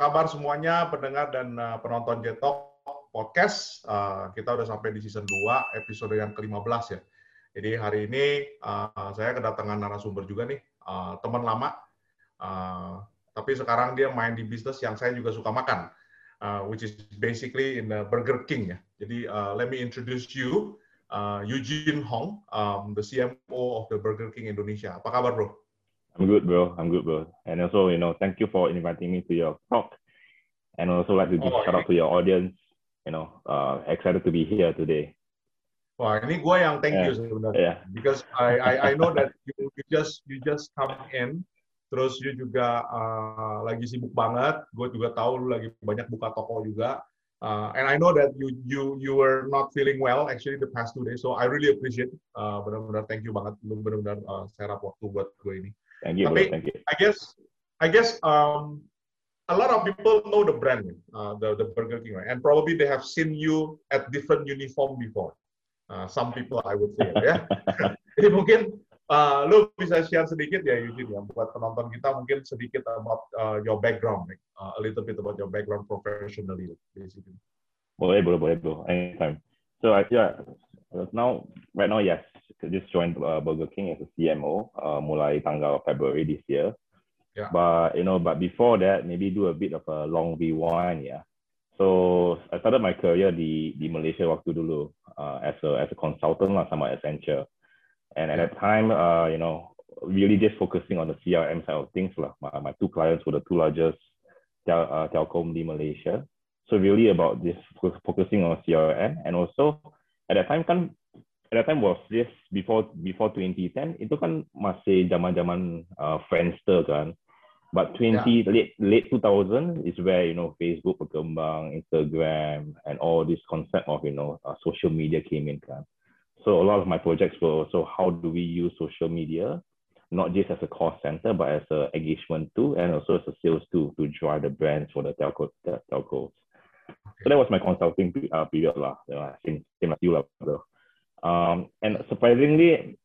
Kabar semuanya pendengar dan uh, penonton Jetok Podcast. Uh, kita udah sampai di season 2, episode yang ke-15 ya. Jadi hari ini uh, saya kedatangan narasumber juga nih, uh, teman lama. Uh, tapi sekarang dia main di bisnis yang saya juga suka makan, uh, which is basically in the Burger King ya. Jadi uh, let me introduce you, uh, Eugene Hong, um, the CMO of the Burger King Indonesia. Apa kabar bro? I'm good, bro. I'm good, bro. And also, you know, thank you for inviting me to your talk. And also like to give oh, shout out to your audience. You know, uh, excited to be here today. Wah, ini gue yang thank yeah. you sebenarnya. Yeah. Because I, I I know that you, you just you just come in, terus you juga uh, lagi sibuk banget. Gue juga tahu lu lagi banyak buka toko juga. Uh, and I know that you you you were not feeling well actually the past two days. So I really appreciate. Uh, benar-benar thank you banget. Lu benar-benar uh, serap waktu buat gue ini. Thank you, Tapi, Thank you. I guess, I guess um, a lot of people know the brand, uh, the the Burger King, right? And probably they have seen you at different uniform before. Uh, some people, I would say, ya. Jadi mungkin uh, lu bisa share sedikit ya Eugene ya buat penonton kita mungkin sedikit about uh, your background, like, uh, a little bit about your background professionally, basically. Boleh, boleh, boleh, bro. Anytime. So I yeah, now right now yes, just joined uh, Burger King as a CMO uh, mulai tanggal February this year. Yeah. But you know, but before that, maybe do a bit of a long rewind, yeah. So I started my career di di Malaysia waktu dulu uh, as a as a consultant lah sama Accenture, and at that time, uh, you know, really just focusing on the CRM side of things lah. My, my two clients were the two largest tel uh, telcom di Malaysia. So really about this focusing on CRM and also at that time kan that time was this before before 2010 itu kan masih zaman-zaman uh, Friendster kan. But 20 yeah. late late 2000 is where you know Facebook berkembang, Instagram, and all this concept of you know uh, social media came in kan. So a lot of my projects were also how do we use social media, not just as a cost center, but as a engagement tool and also as a sales tool to drive the brands for the telco the telcos. So that was my consulting uh, period lah. Uh, same same as you lah, bro. Um, and surprisingly,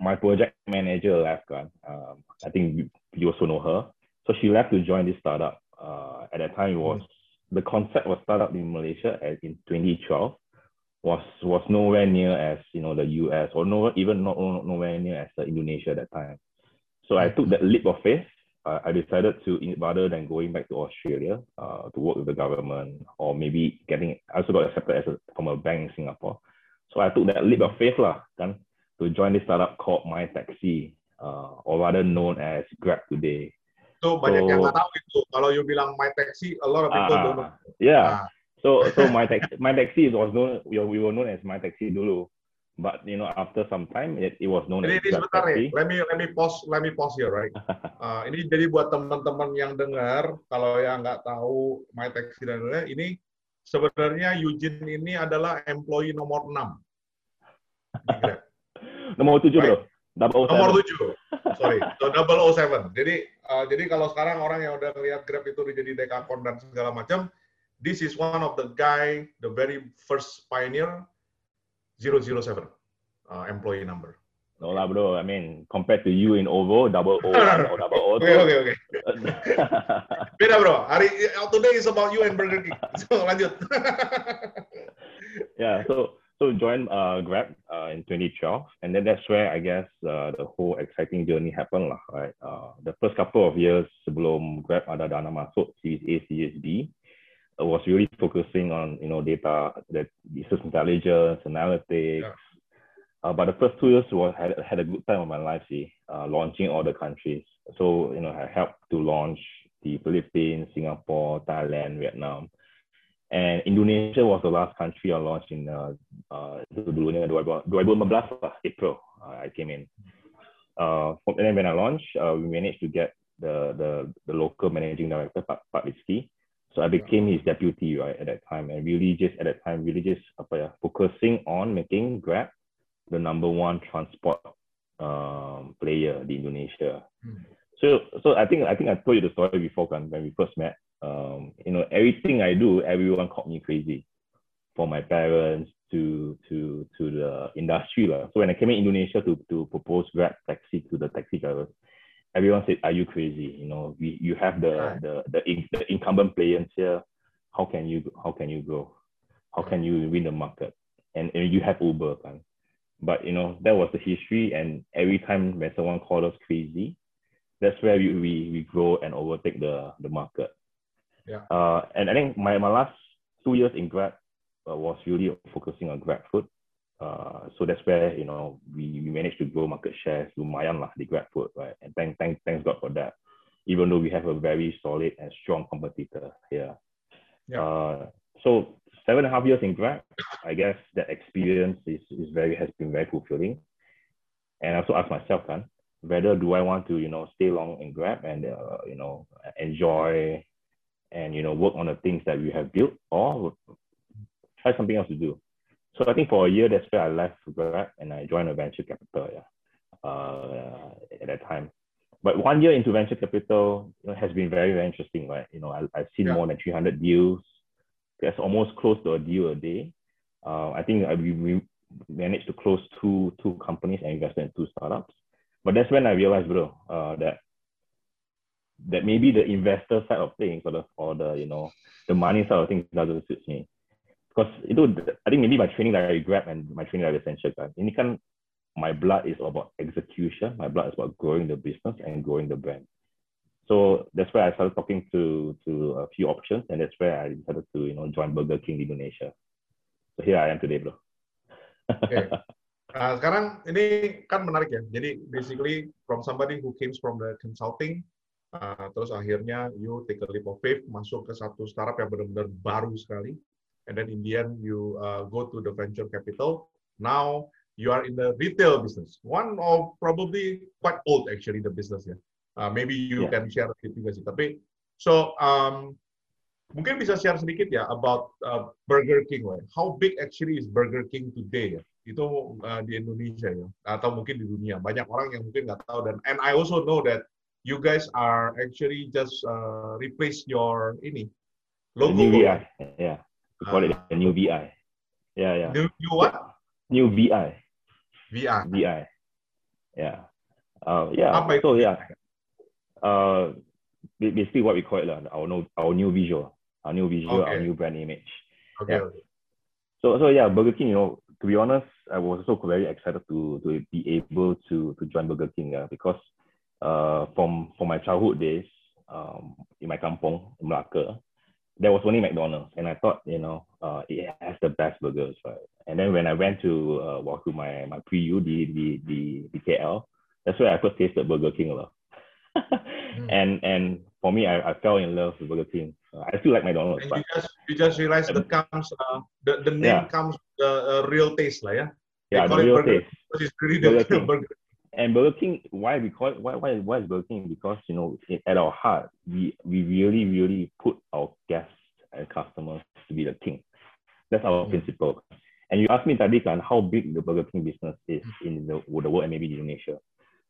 my project manager left. Um, I think you, also know her. So she left to join this startup. Uh, at that time, it was the concept was startup in Malaysia in 2012 was was nowhere near as you know the US or no even not nowhere near as uh, Indonesia at that time. So I took that leap of faith. Uh, I decided to rather than going back to Australia uh, to work with the government or maybe getting I also got accepted as a, from a bank in Singapore. So I took that leap of faith lah, kan, to join this startup called My Taxi, uh, or rather known as Grab today. So, banyak so, yang nggak tahu itu. Kalau you bilang My Taxi, a lot of people uh, don't know. Yeah. Ah. So so My Taxi, My Taxi was known. We were, we were known as My Taxi dulu. But you know, after some time, it, it was known ini, as ini sebentar nih. Let me let me pause let me pause here, right? uh, ini jadi buat teman-teman yang dengar, kalau yang nggak tahu My Taxi dan lain-lain, ini sebenarnya Eugene ini adalah employee nomor 6 Nomor tujuh bro. Double Nomor tujuh. Sorry. So double O seven. Jadi uh, jadi kalau sekarang orang yang udah ngeliat Grab itu jadi dekakon dan segala macam, this is one of the guy, the very first pioneer 007 uh, employee number. No lah bro, I mean compared to you in OVO, double O or double O. Oke oke oke. Beda bro, hari today is about you and Burger King. So lanjut. yeah, so so joined uh, Grab uh, in 2012, and then that's where I guess uh, the whole exciting journey happened lah, right? Uh, the first couple of years sebelum Grab ada dana masuk Series A, Series B, uh, was really focusing on you know data, the business intelligence, analytics. Yeah. Uh, but the first two years was had, had a good time of my life, see, uh, launching all the countries. So you know I helped to launch the Philippines, Singapore, Thailand, Vietnam. And Indonesia was the last country I launched in uh, uh, dulunya 2015 lah, April. Uh, I came in. Uh, and then when I launched, uh, we managed to get the the, the local managing director, Pak, Pak Ridzki. So I became his deputy right at that time, and really just at that time, really just apa ya, focusing on making Grab the number one transport um, player in Indonesia. Hmm. So so I think I think I told you the story before when we first met um, you know, everything I do, everyone called me crazy. From my parents to to to the industry. La. So when I came in Indonesia to, to propose Grab taxi to the taxi drivers, everyone said, "Are you crazy? You know, we you have the the the, the incumbent players here. How can you how can you grow? How can you win the market? And, and you have Uber, kan? But you know that was the history, and every time when someone called us crazy, that's where we we, we grow and overtake the the market. Yeah. Uh, and I think my, my last two years in Grab uh, was really focusing on Grab Food. Uh, so that's where you know we, we managed to grow market shares lumayan lah the grab food right and thank, thank, thanks god for that even though we have a very solid and strong competitor here yeah. uh, so seven and a half years in Grab i guess that experience is, is very has been very fulfilling and i also ask myself kan, whether do i want to you know stay long in grab and uh, you know enjoy and you know work on the things that we have built or try something else to do so I think for a year, that's where I left Grab and I joined a venture capital. Yeah, uh, at that time. But one year into venture capital you know, has been very, very interesting, right? You know, I, I've seen yeah. more than 300 deals. That's almost close to a deal a day. Uh, I think I, we, we managed to close two two companies and invested in two startups. But that's when I realized, bro, uh, that that maybe the investor side of things or the or the you know the money side of things doesn't suit me. Because itu I think maybe my training dari Grab and my training dari Accenture kan. Ini kan my blood is about execution. My blood is about growing the business and growing the brand. So that's where I started talking to to a few options and that's where I decided to you know join Burger King Indonesia. So here I am today bro. Okay. Nah, sekarang ini kan menarik ya. Jadi basically from somebody who came from the consulting, uh, terus akhirnya you take a leap of faith masuk ke satu startup yang benar-benar baru sekali, and then in the end you uh, go to the venture capital. Now you are in the retail business, one of probably quite old actually the business ya. Uh, maybe you yeah. can share it juga sih. Tapi so um, mungkin bisa share sedikit ya about uh, Burger King lah. How big actually is Burger King today ya? Itu uh, di Indonesia ya, atau mungkin di dunia. Banyak orang yang mungkin nggak tahu dan and I also know that you guys are actually just uh, replace your ini logo. Yeah, yeah. We call uh, it the new VI. Yeah, yeah. New, new what? New VI. VI. VI. Yeah. Uh, yeah. Apa so yeah. Uh, basically what we call it lah, our new our new visual, our new visual, okay. our new brand image. Okay. Yeah. So so yeah, Burger King. You know, to be honest, I was also very excited to to be able to to join Burger King. Yeah, because uh, from from my childhood days, um, in my kampong, in Malacca, there was only McDonald's, and I thought, you know, uh, it has the best burgers, right? And then when I went to uh, walk to my my pre-U, the, the the the KL, that's where I first tasted Burger King, mm. And and for me, I, I fell in love with Burger King. Uh, I still like McDonald's. And but, you just you just realized the comes uh, the the name yeah. comes the uh, real taste, like, yeah. They yeah, the real burger, taste. It's really the King. burger and Burger King, why we call it, why, why, why is Burger King? Because, you know, at our heart, we, we really, really put our guests and customers to be the king. That's our mm-hmm. principle. And you asked me tadi kan, how big the Burger King business is in the, the world and maybe Indonesia.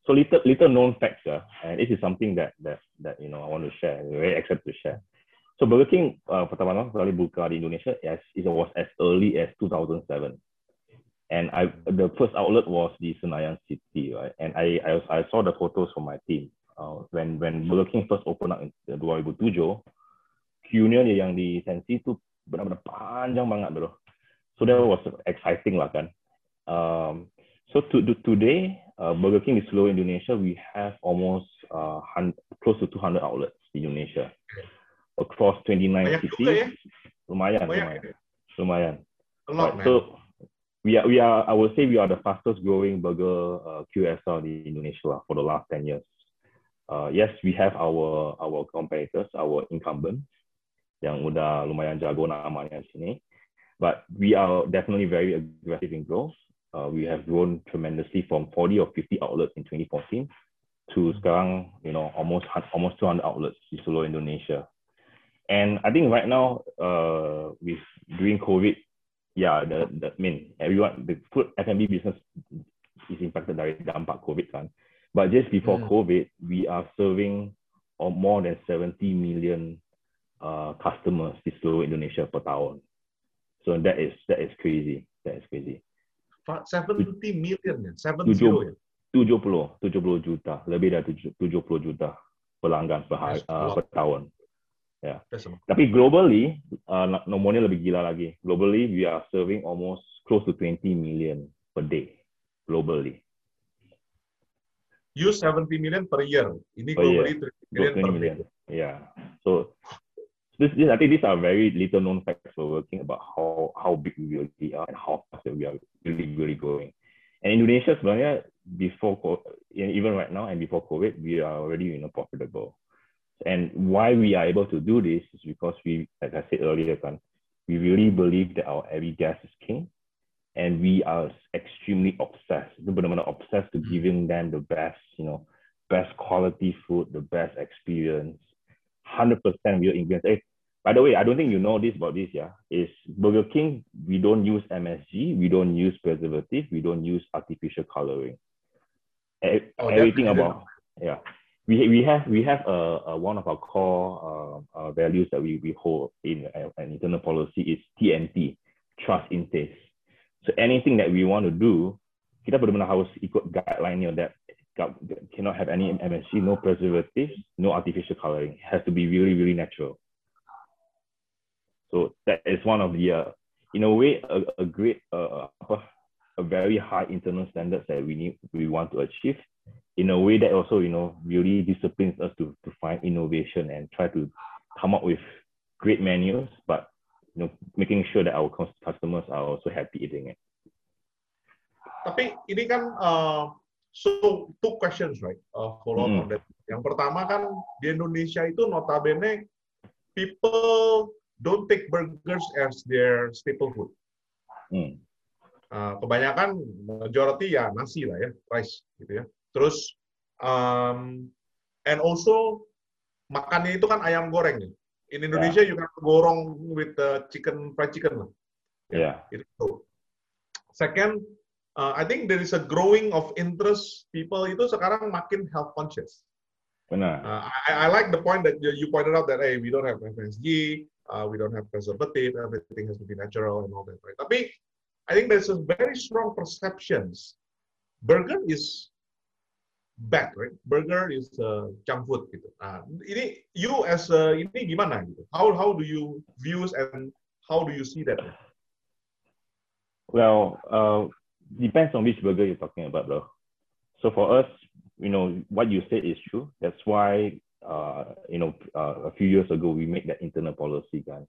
So little, little known facts, uh, and this is something that, that, that, you know, I want to share, very excited to share. So Burger King, uh, pertama kali buka di Indonesia, yes, it was as early as 2007 and I the first outlet was the Senayan City, right? And I I, I saw the photos from my team uh, when when Burger King first opened up in 2007, queue-nya yang di Sensi itu benar-benar panjang banget, bro. So that was exciting lah kan. Um, so to, to today, uh, Burger King di seluruh Indonesia, we have almost uh, close to 200 outlets in Indonesia across 29 Banyak cities. ya? Lumayan, Banyak. lumayan, lumayan. A lot, right. So we are, we are, I would say we are the fastest growing burger uh, QSR in Indonesia for the last 10 years. Uh, yes, we have our our competitors, our incumbents yang udah lumayan jago namanya sini. But we are definitely very aggressive in growth. Uh, we have grown tremendously from 40 or 50 outlets in 2014 to sekarang, you know, almost almost 200 outlets di seluruh Indonesia. And I think right now, uh, with during COVID, yeah, the the I mean everyone the food F&B business is impacted by dampak COVID kan. But just before mm. COVID, we are serving or more than 70 million uh, customers di seluruh Indonesia per tahun. So that is that is crazy. That is crazy. 70 million ya, 70 ya. 70, 70 juta, lebih dari 70 juta pelanggan per, hari, uh, per tahun. Ya. Yeah. Tapi globally, uh, nomornya lebih gila lagi. Globally, we are serving almost close to 20 million per day, globally. You 70 million per year. Ini globally 20 million per million. day. Yeah. So this, this, I think these are very little known facts for working about how how big we really are and how fast we are really really growing. And Indonesia sebenarnya before even right now and before COVID, we are already you know profitable. And why we are able to do this is because we, as I said earlier, kan, we really believe that our every guest is king, and we are extremely obsessed. Benar-benar obsessed to hmm. giving them the best, you know, best quality food, the best experience, hundred percent real ingredients. Hey, by the way, I don't think you know this about this, yeah. Is Burger King, we don't use MSG, we don't use preservative, we don't use artificial coloring. Oh, everything about yeah. We, we have we have a, a one of our core uh, uh, values that we, we hold in uh, an internal policy is TNT trust in taste. So anything that we want to do kita benar-benar harus ikut guideline that cannot have any MSG, no preservatives, no artificial coloring. It has to be really, really natural. So that is one of the, uh, in a way, a, a great uh, a very high internal standards that we need we want to achieve in a way that also you know really disciplines us to, to find innovation and try to come up with great menus but you know making sure that our customers are also happy eating it tapi ini kan uh, so two questions right uh, follow up mm. on that yang pertama kan di Indonesia itu notabene people don't take burgers as their staple food mm. Uh, kebanyakan majority ya nasi lah ya, rice gitu ya. Terus um, and also makannya itu kan ayam goreng ya. In Indonesia yeah. you can gorong with the chicken fried chicken lah. Ya, yeah. Itu. Second, uh, I think there is a growing of interest people itu sekarang makin health conscious. Benar. Uh, I, I like the point that you pointed out that hey we don't have MSG, uh, we don't have preservative, everything has to be natural and all that, right? Tapi I think there's a very strong perceptions. Burger is bad, right? Burger is uh, junk food gitu. Nah, ini you as a, ini gimana gitu? How how do you views and how do you see that? Well, uh, depends on which burger you're talking about, though. So for us, you know, what you said is true. That's why, uh, you know, uh, a few years ago we made that internal policy, guys.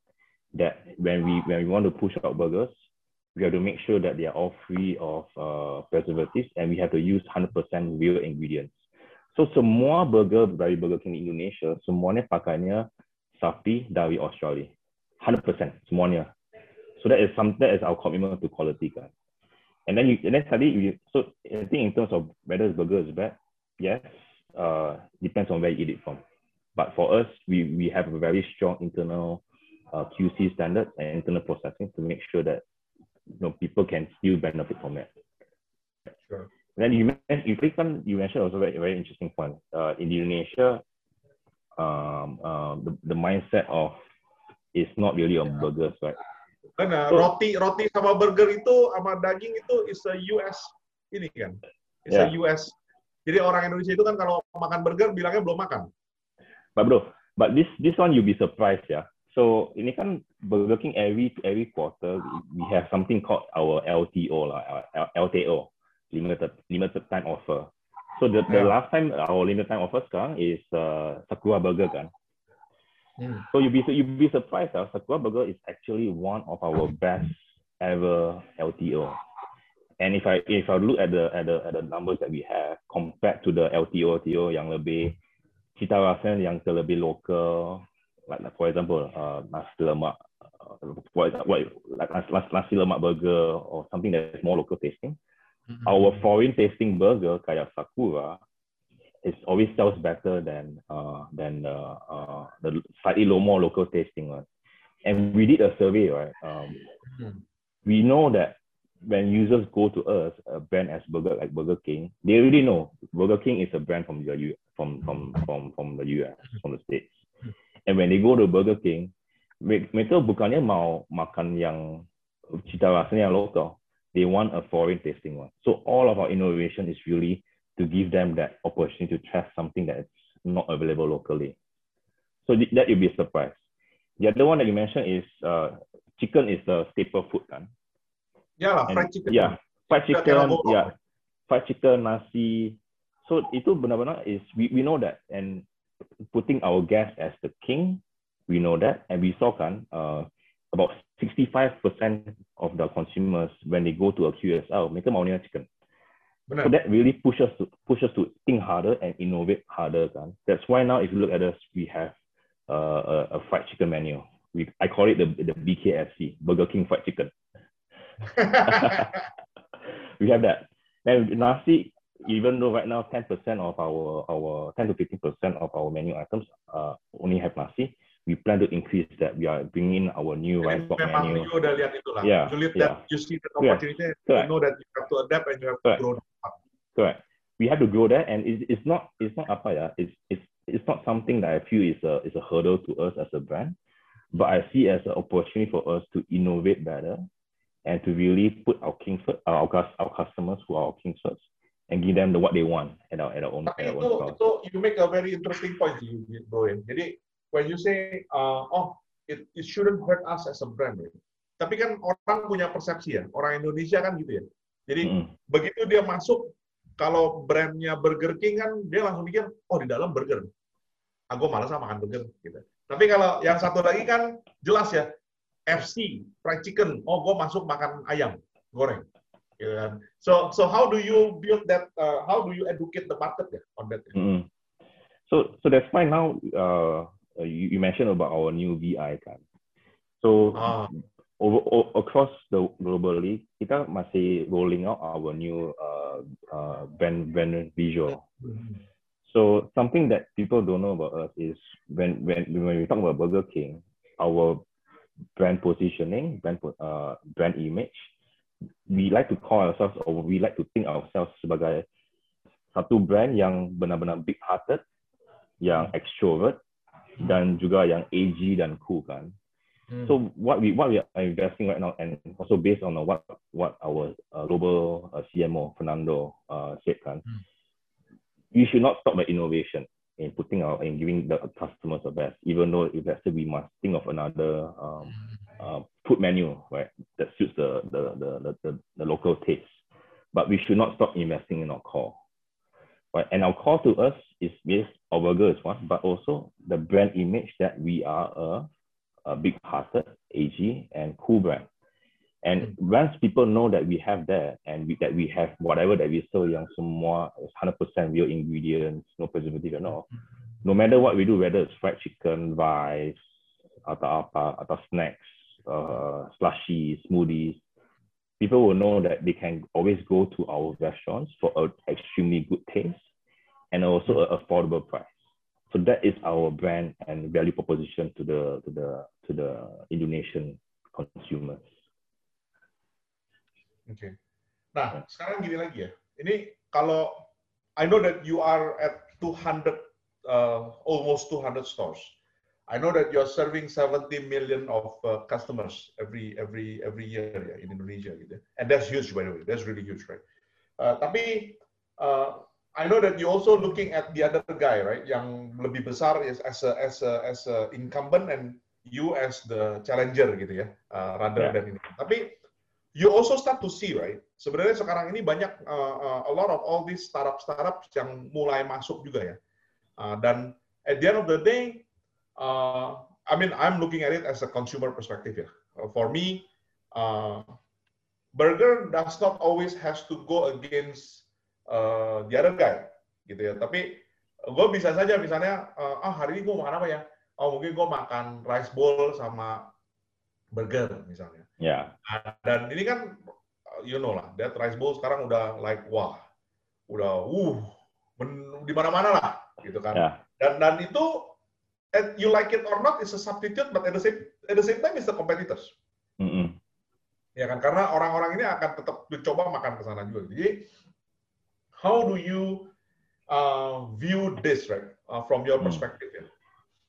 That when we when we want to push out burgers, we have to make sure that they are all free of uh, preservatives and we have to use 100% real ingredients. So semua burger dari Burger King Indonesia, semuanya pakainya sapi dari Australia. 100% semuanya. So that is some that is our commitment to quality guys. And then you and then study you, so I think in terms of whether the burger is bad, yes, uh, depends on where you eat it from. But for us, we we have a very strong internal uh, QC standard and internal processing to make sure that you know people can still benefit from it. Sure. then you mentioned you you mentioned also very very interesting point. Uh, in Indonesia, um, uh, the the mindset of is not really on burgers, right? So, roti roti sama burger itu sama daging itu is a US ini kan, is yeah. a US. Jadi orang Indonesia itu kan kalau makan burger bilangnya belum makan. But bro, but this this one you be surprised ya. So ini kan Burger King every every quarter we have something called our LTO lah, LTO limited limited time offer. So the, the yeah. last time our limited time offer sekarang is uh, Sakura Burger kan. Mm. So you be you be surprised uh, Sakura Burger is actually one of our best ever LTO. And if I if I look at the at the at the numbers that we have compared to the LTO LTO yang lebih cita rasa yang terlebih local like, like for example, uh, nasi lemak, uh, what, what, like nasi, nasi lemak burger or something that is more local tasting. Mm-hmm. Our foreign tasting burger, kayak Sakura, is always sells better than uh, than uh, uh, the slightly low, more local tasting one. And we did a survey, right? Um, mm-hmm. We know that when users go to us, a brand as Burger like Burger King, they already know Burger King is a brand from the U from from from from the US, from the states. And when they go to Burger King, mereka bukannya mau makan yang cita rasanya yang local. They want a foreign tasting one. So all of our innovation is really to give them that opportunity to test something that's not available locally. So that would be a surprise. The other one that you mentioned is uh, chicken is the staple food kan? Yeah, fried chicken. Yeah, fried chicken. Yeah, fried chicken, nasi. So itu benar-benar is we, we know that and putting our guest as the king, we know that and we saw kan uh, about 65% of the consumers when they go to a QSR mereka maunya chicken. So that really pushes to pushes to think harder and innovate harder kan. That's why now if you look at us, we have uh, a, a fried chicken menu. We I call it the the BKFC Burger King fried chicken. we have that. And nasi, even though right now 10% of our our 10 to 15% of our menu items uh, only have nasi, we plan to increase that. We are bringing in our new rice box menu. you udah lihat itu lah. Yeah, you lihat yeah. that you see the opportunity, yeah. you know that you have to adapt and you have to grow. Correct. We have to grow that, and it's, it's not it's not apa ya. It's it's it's not something that I feel is a is a hurdle to us as a brand, but I see as an opportunity for us to innovate better, and to really put our king first, our our customers who are our king first, and give them the what they want at our at our own. At our itu, own itu you make a very interesting point, you, bro. Jadi when you say, uh, oh, it, it shouldn't hurt us as a brand, right? Tapi kan orang punya persepsi ya, orang Indonesia kan gitu ya. Jadi mm. begitu dia masuk kalau brandnya Burger King kan dia langsung mikir, oh di dalam burger. Ah, gue malas makan burger. Gitu. Tapi kalau yang satu lagi kan jelas ya, FC, fried chicken. Oh, gue masuk makan ayam goreng. Gitu kan. So, so how do you build that? Uh, how do you educate the market ya on that? Mm. So, so that's why now uh, you, you mentioned about our new VI kan. So, ah over, over, across the globally kita masih rolling out our new uh, uh, brand brand visual. So something that people don't know about us is when when when we talk about Burger King, our brand positioning, brand uh, brand image, we like to call ourselves or we like to think ourselves sebagai satu brand yang benar-benar big hearted, yang extrovert dan juga yang edgy dan cool kan. Mm. So what we what we are investing right now, and also based on what what our uh, global uh, CMO Fernando uh, said, kan, mm. we should not stop the innovation in putting our in giving the customers the best. Even though if let's say we must think of another um, uh, food menu, right, that suits the the, the the the the local taste, but we should not stop investing in our core. Right? And our core to us is yes, our burger is one, but also the brand image that we are a uh, big-hearted, AG, and cool brand. And once people know that we have that and we, that we have whatever that we sell yang semua is 100% real ingredients, no preservative at all, no matter what we do, whether it's fried chicken, rice, atau apa, atau snacks, uh, slushy, smoothies, people will know that they can always go to our restaurants for an extremely good taste and also an affordable price. So that is our brand and value proposition to the to the to the Indonesian consumers. Oke. Okay. Nah, sekarang gini lagi ya. Ini kalau I know that you are at 200 uh, almost 200 stores. I know that you're serving 70 million of uh, customers every every every year ya in Indonesia gitu. And that's huge by the way. That's really huge, right? Uh, tapi uh, I know that you also looking at the other guy, right? Yang lebih besar is as a as a as a incumbent and you as the challenger gitu ya, uh, rather yeah. than ini. Tapi you also start to see, right? Sebenarnya sekarang ini banyak uh, uh, a lot of all these startup startup yang mulai masuk juga ya. Uh, dan at the end of the day, uh, I mean I'm looking at it as a consumer perspective ya. Uh, for me, uh, burger does not always has to go against uh, the other guy gitu ya. Tapi gue bisa saja misalnya, uh, ah hari ini gue makan apa ya? Oh mungkin gue makan rice bowl sama burger misalnya. Ya. Yeah. dan ini kan, you know lah, that rice bowl sekarang udah like wah, udah uh, di mana-mana lah gitu kan. Yeah. Dan dan itu you like it or not is a substitute, but at the same at the same time is the competitors. Mm -hmm. Ya kan, karena orang-orang ini akan tetap mencoba makan ke sana juga. Jadi how do you uh, view this right uh, from your hmm. perspective ya?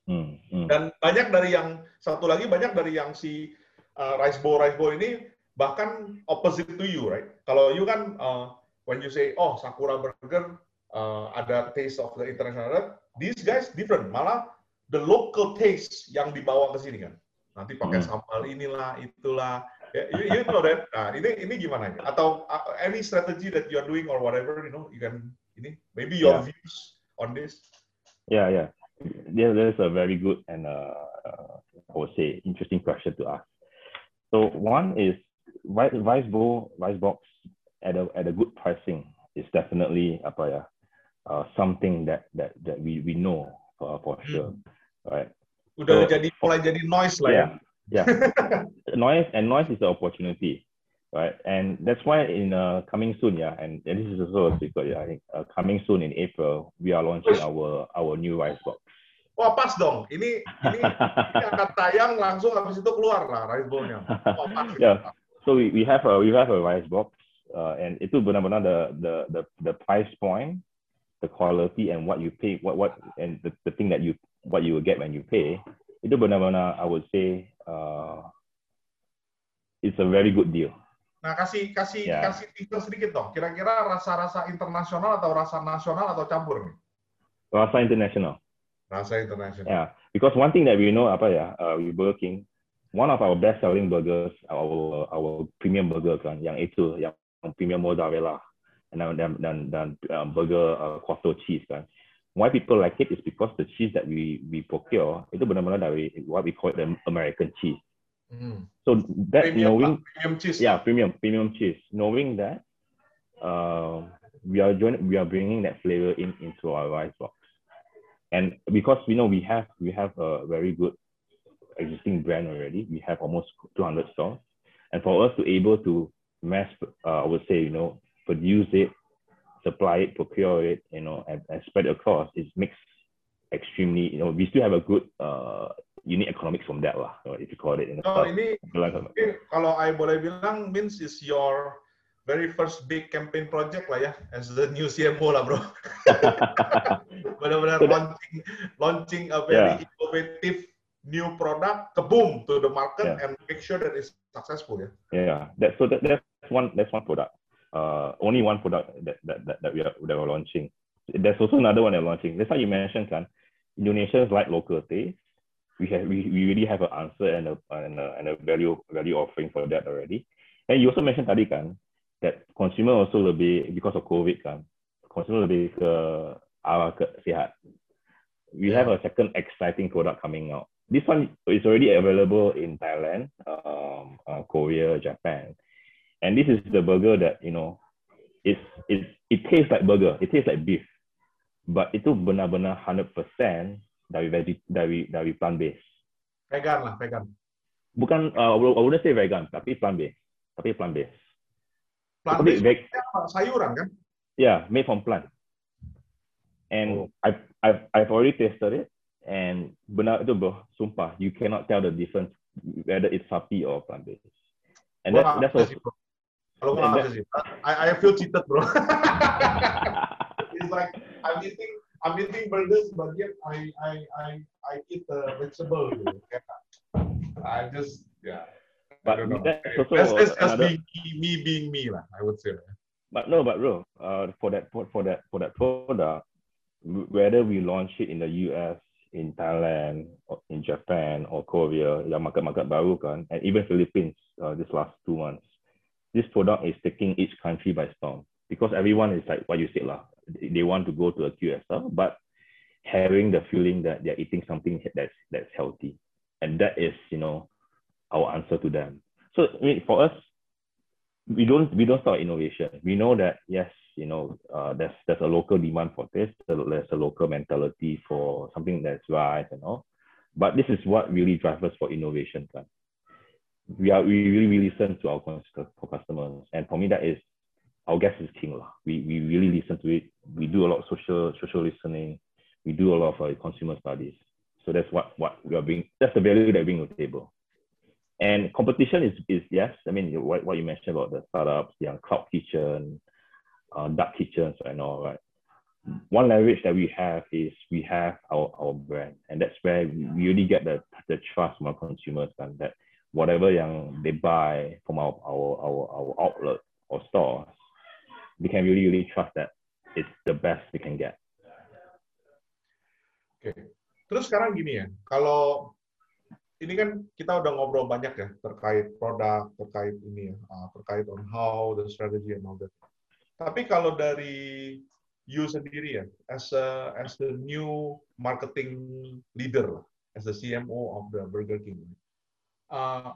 Hmm, hmm. Dan banyak dari yang satu lagi banyak dari yang si uh, rice bowl rice bowl ini bahkan opposite to you right? Kalau you kan uh, when you say oh Sakura Burger uh, ada taste of the international. These guys different, malah the local taste yang dibawa ke sini kan. Nanti pakai hmm. sambal inilah, itulah. Yeah, you, you know that. Nah, ini ini gimana ya? Atau uh, any strategy that you are doing or whatever, you know, you can ini maybe your yeah. views on this. Yeah, yeah. Yeah, that's a very good and uh, uh, I would say interesting question to ask. So one is Rice Bowl, Rice Box at a at a good pricing is definitely apa ya, uh, something that that that we we know for for hmm. sure, right? Udah so, jadi mulai jadi noise lah yeah, ya. Yeah, noise and noise is an opportunity, right? And that's why in uh, coming soon, yeah, and, and this is also a secret, yeah. I think uh, coming soon in April, we are launching our our new Rice Box. Wah pas dong, ini ini, ini akan tayang langsung habis itu keluar lah rice bowl-nya. yeah, so we, we have a we have a rice box, uh, and itu benar-benar the, the the the price point, the quality and what you pay, what what and the, the thing that you what you will get when you pay, itu benar-benar I would say uh, it's a very good deal. Nah, kasih kasih yeah. kasih teaser sedikit dong. Kira-kira rasa-rasa internasional atau rasa nasional atau campur nih? Rasa internasional. Rasa internasional. Yeah, because one thing that we know apa ya, uh, we Burger King, one of our best selling burgers, our our premium burger kan, yang itu, yang premium mozzarella, then dan dan dan um, burger uh, quattro cheese kan. Why people like it is because the cheese that we we procure itu benar-benar dari what we call the American cheese. Mm. So that premium, knowing premium cheese. Yeah, premium premium cheese. Knowing that, uh, we are join, we are bringing that flavor in into our rice box. and because we know we have we have a very good existing brand already we have almost 200 stores and for us to able to mass uh, i would say you know produce it supply it procure it you know and, and spread across it makes extremely you know we still have a good uh, unit economics from that lah if you call it in oh, ini, kalau I boleh bilang means is your very first big campaign project lah ya as the new CMO lah bro. Benar-benar launching launching a very yeah. innovative new product ke boom to the market yeah. and make sure that it's successful ya. Yeah, that so that, that's one that's one product. Uh, only one product that that that, that we are that we're launching. There's also another one that we're launching. That's why you mentioned kan, Indonesians like local taste. We have we, we really have an answer and a and a, and a value value offering for that already. And you also mentioned tadi kan, that consumer also lebih because of COVID kan, consumer lebih ke arah ke sihat. We have a second exciting product coming out. This one is already available in Thailand, um, uh, Korea, Japan, and this is the burger that you know, it's it's it tastes like burger, it tastes like beef, but itu benar-benar 100% dari veggie dari dari plant based. Vegan lah, vegan. Bukan, uh, I wouldn't say vegan, tapi plant based, tapi plant based. Plant based sayuran kan? Yeah, made from plant. And oh. I've, I've, I've already tested it. And benar itu bro, sumpah, you cannot tell the difference whether it's sapi or plant based. And that, that's also. Kalau sih, I, I feel cheated bro. it's like I'm eating I'm eating burgers, but yet I I I I eat the vegetable. I just yeah. But that's also that's, that's another... me, me being me, lah. I would say. But no, but bro, uh, for that for that for that product, whether we launch it in the US, in Thailand, or in Japan or Korea, yang market-market baru kan, and even Philippines, uh, this last two months, this product is taking each country by storm because everyone is like what you said lah. They want to go to a QSR, but having the feeling that they're eating something that's that's healthy, and that is you know our answer to them. So I mean, for us, we don't we don't start innovation. We know that yes, you know, uh, there's there's a local demand for this. There's a local mentality for something that's right and all. But this is what really drives us for innovation. Right? We are we really, listen to our customers, and for me that is our guest is king lah. We we really listen to it. We do a lot of social social listening. We do a lot of uh, consumer studies. So that's what what we are bringing. That's the value that we bring to the table. And competition is, is yes, I mean, what, what you mentioned about the startups, the cloud kitchen, uh, dark kitchens and all, right? One leverage that we have is we have our, our brand. And that's where we really get the, the trust from our consumers and that whatever young they buy from our, our, our, our outlet or stores, they can really, really trust that it's the best we can get. Oke. Okay. Terus sekarang gini ya, kalau ini kan kita udah ngobrol banyak ya terkait produk, terkait ini ya, uh, terkait on how the strategy and all that. Tapi kalau dari you sendiri ya, as a as the new marketing leader, as the CMO of the Burger King, uh,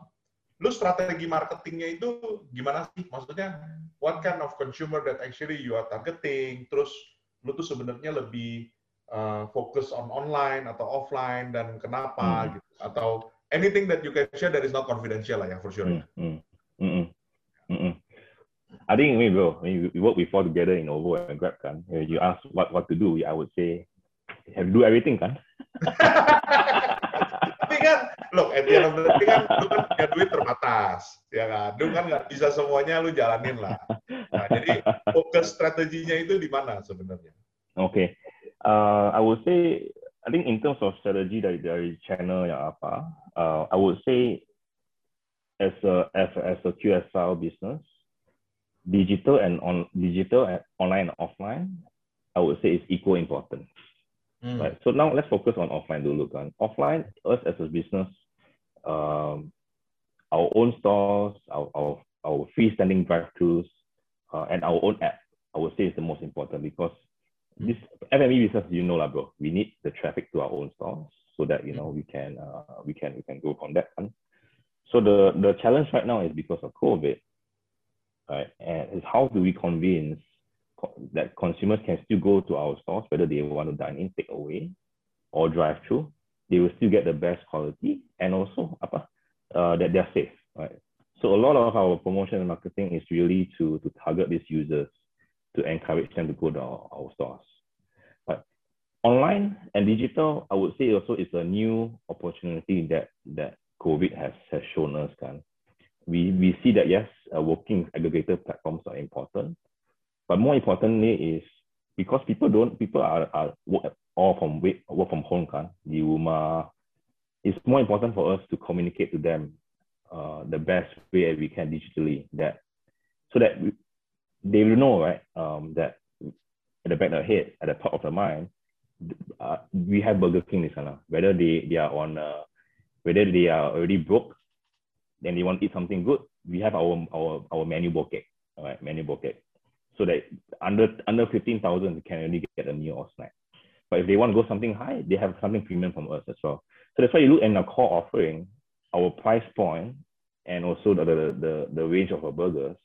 lu strategi marketingnya itu gimana sih? Maksudnya, what kind of consumer that actually you are targeting? Terus lu tuh sebenarnya lebih uh, fokus on online atau offline dan kenapa hmm. gitu? Atau anything that you can share that is not confidential lah ya for sure. Hmm. Hmm. Hmm. Hmm. I think we bro, when we work before together in Ovo and Grab kan, you ask what what to do, I would say have to do everything kan. kan, look, at the end of the day kan, lu kan punya duit terbatas, ya kan? Lu kan nggak bisa semuanya lu jalanin lah. Nah, jadi fokus strateginya itu di mana sebenarnya? Oke, okay. uh, I would say, I think in terms of strategy dari dari channel yang apa, uh, I would say as a as a, as a QSR business, digital and on digital and online and offline, I would say is equal important. Mm. Right. So now let's focus on offline dulu kan. Offline, us as a business, um, our own stores, our our, our freestanding drive-throughs, uh, and our own app, I would say is the most important because mm. this F&B business, you know lah, bro. We need the traffic to our own stores so that you know we can uh, we can we can go from that. One. So the the challenge right now is because of COVID, right? And is how do we convince that consumers can still go to our stores, whether they want to dine in, take away, or drive through. They will still get the best quality and also apa, uh, that they're safe, right? So a lot of our promotion and marketing is really to, to target these users to encourage them to go to our, our stores. But online and digital, I would say also is a new opportunity that that COVID has, has shown us. Kan. We, we see that yes, uh, working aggregator platforms are important, but more importantly is because people don't people are, are work all from work, from home kan. It's more important for us to communicate to them uh, the best way we can digitally that so that we, they will know right um, that at the back of the head at the top of the mind uh, we have Burger King di sana. Whether they they are on uh, whether they are already broke then they want to eat something good we have our our our menu bouquet all right menu bouquet so that under under 15,000 they can only get a meal or snack. But if they want to go something high, they have something premium from us as well. So that's why you look at our core offering, our price point, and also the, the, the, the range of our burgers.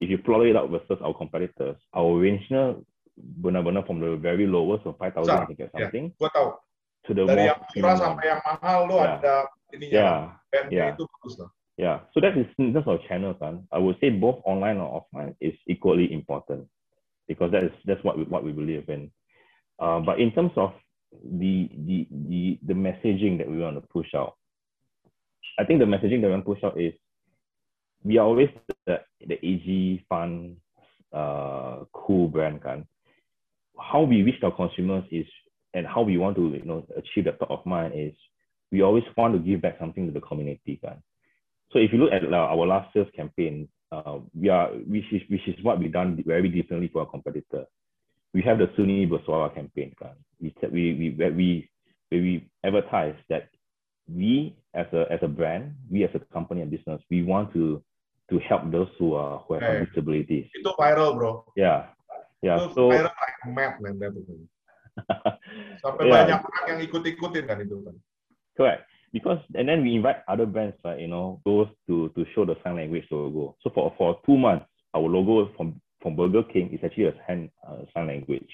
If you plot it out versus our competitors, our range benar-benar from the very lowest of 5,000 you can get something. Yeah, tahu. To the Dari yang murah sampai yang mahal lo yeah. ada ininya. Yeah. yeah. itu bagus lah. Yeah, so that is in terms of channels. Huh? I would say both online or offline is equally important because that is that's what we, what we believe in. Uh, but in terms of the, the the the messaging that we want to push out, I think the messaging that we want to push out is we are always the, the AG fun, uh, cool brand kan. How we reach our consumers is and how we want to you know achieve the top of mind is we always want to give back something to the community kan. So if you look at uh, our last sales campaign, uh, we are which is which is what we done very differently for our competitor. We have the Sunni Baswara campaign. We we we we we advertise that we as a as a brand, we as a company and business, we want to to help those who are who have hey, disabilities. Itu viral, bro. Yeah, yeah. Itu so viral like mad, man. Sampai yeah. banyak orang yang ikut-ikutin kan itu kan. Correct because and then we invite other brands like you know those to to show the sign language logo. So for for two months, our logo from from Burger King is actually a sign uh, sign language.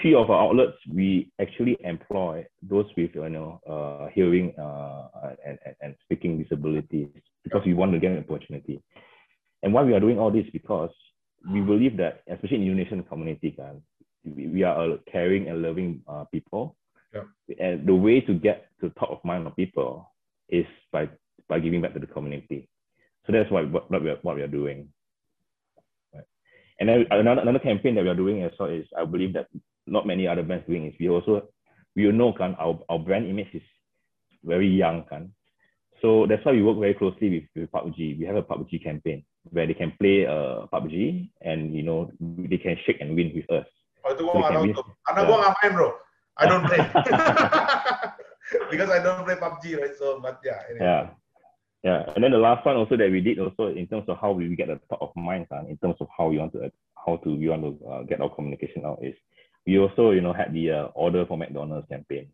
Three of our outlets we actually employ those with you know uh, hearing uh, and, and and speaking disabilities because we want to get an opportunity. And why we are doing all this because we believe that especially in Indonesian community, we, we are a caring and loving uh, people yeah. And the way to get to mind of people is by by giving back to the community. So that's what what, what we are what we are doing. Right. And then another another campaign that we are doing as well is I believe that not many other brands doing is we also we know can our, our brand image is very young can. So that's why we work very closely with, with PUBG. We have a PUBG campaign where they can play uh, PUBG and you know they can shake and win with us. Oh itu gue nggak tahu tuh. Karena gue nggak main bro. I don't play. Because I don't play PUBG right. So but yeah. Anyway. Yeah. Yeah, and then the last one also that we did also in terms of how we get the top of mind, uh, in terms of how we want to how to we want to uh, get our communication out is we also you know had the uh, order for McDonald's campaign.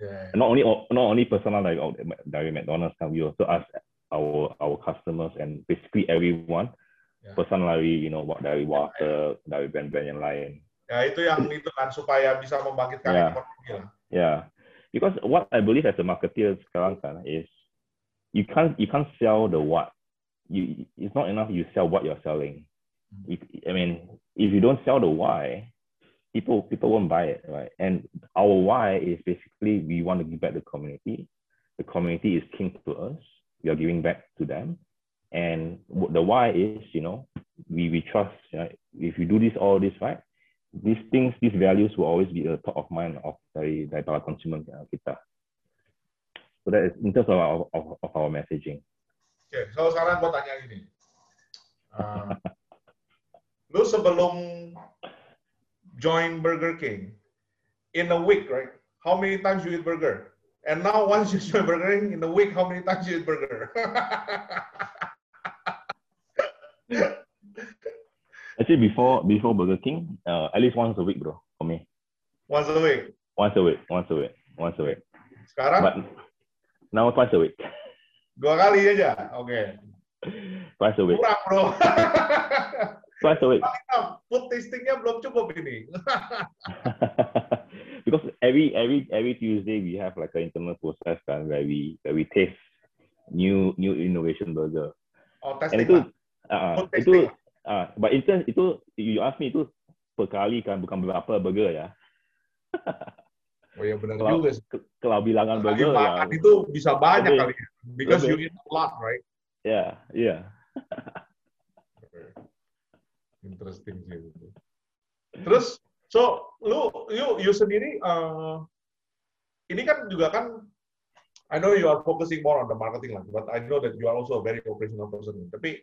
Yeah. Not only not only personal like dari McDonald's, we also ask our our customers and basically everyone yeah. personally, you know, what dari water, dari brand-brand yang lain. Ya itu yang itu kan supaya bisa membangkitkan yeah. ekonomi lah. Yeah, because what I believe as a marketer sekarang kan is you can't you can't sell the what. You it's not enough you sell what you're selling. Mm-hmm. If, I mean, if you don't sell the why, people people won't buy it, right? And our why is basically we want to give back the community. The community is king to us. We are giving back to them. And the why is, you know, we, we trust, right? if you do this, all this, right? These things, these values will always be the top of mind of dari, dari para consumer kita. So that is in terms of our, of, of our messaging. Oke, okay, so sekarang gue tanya gini. Uh, lu sebelum join Burger King, in a week, right? How many times you eat burger? And now once you join Burger King, in a week, how many times you eat burger? Actually, before before Burger King, uh, at least once a week, bro, for me. Once a week. Once a week, once a week, once a week. Sekarang? But now twice a week. Dua kali aja, oke. Okay. Twice a week. Kurang bro. twice a week. Food tastingnya belum cukup ini. because every every every Tuesday we have like an internal process kan where we where we taste new new innovation burger. Oh, testing. And itu uh, itu uh, but in terms itu you ask me itu per kali kan bukan beberapa burger ya. Oh ya benar kalau, juga. Kalau bilangan burger ya. itu bisa banyak lebih, kali ya. Because lebih. you eat a lot, right? Ya, yeah, iya. Yeah. Interesting sih itu. Terus, so lu, you, you sendiri, uh, ini kan juga kan, I know you are focusing more on the marketing lah, but I know that you are also a very operational person. Tapi,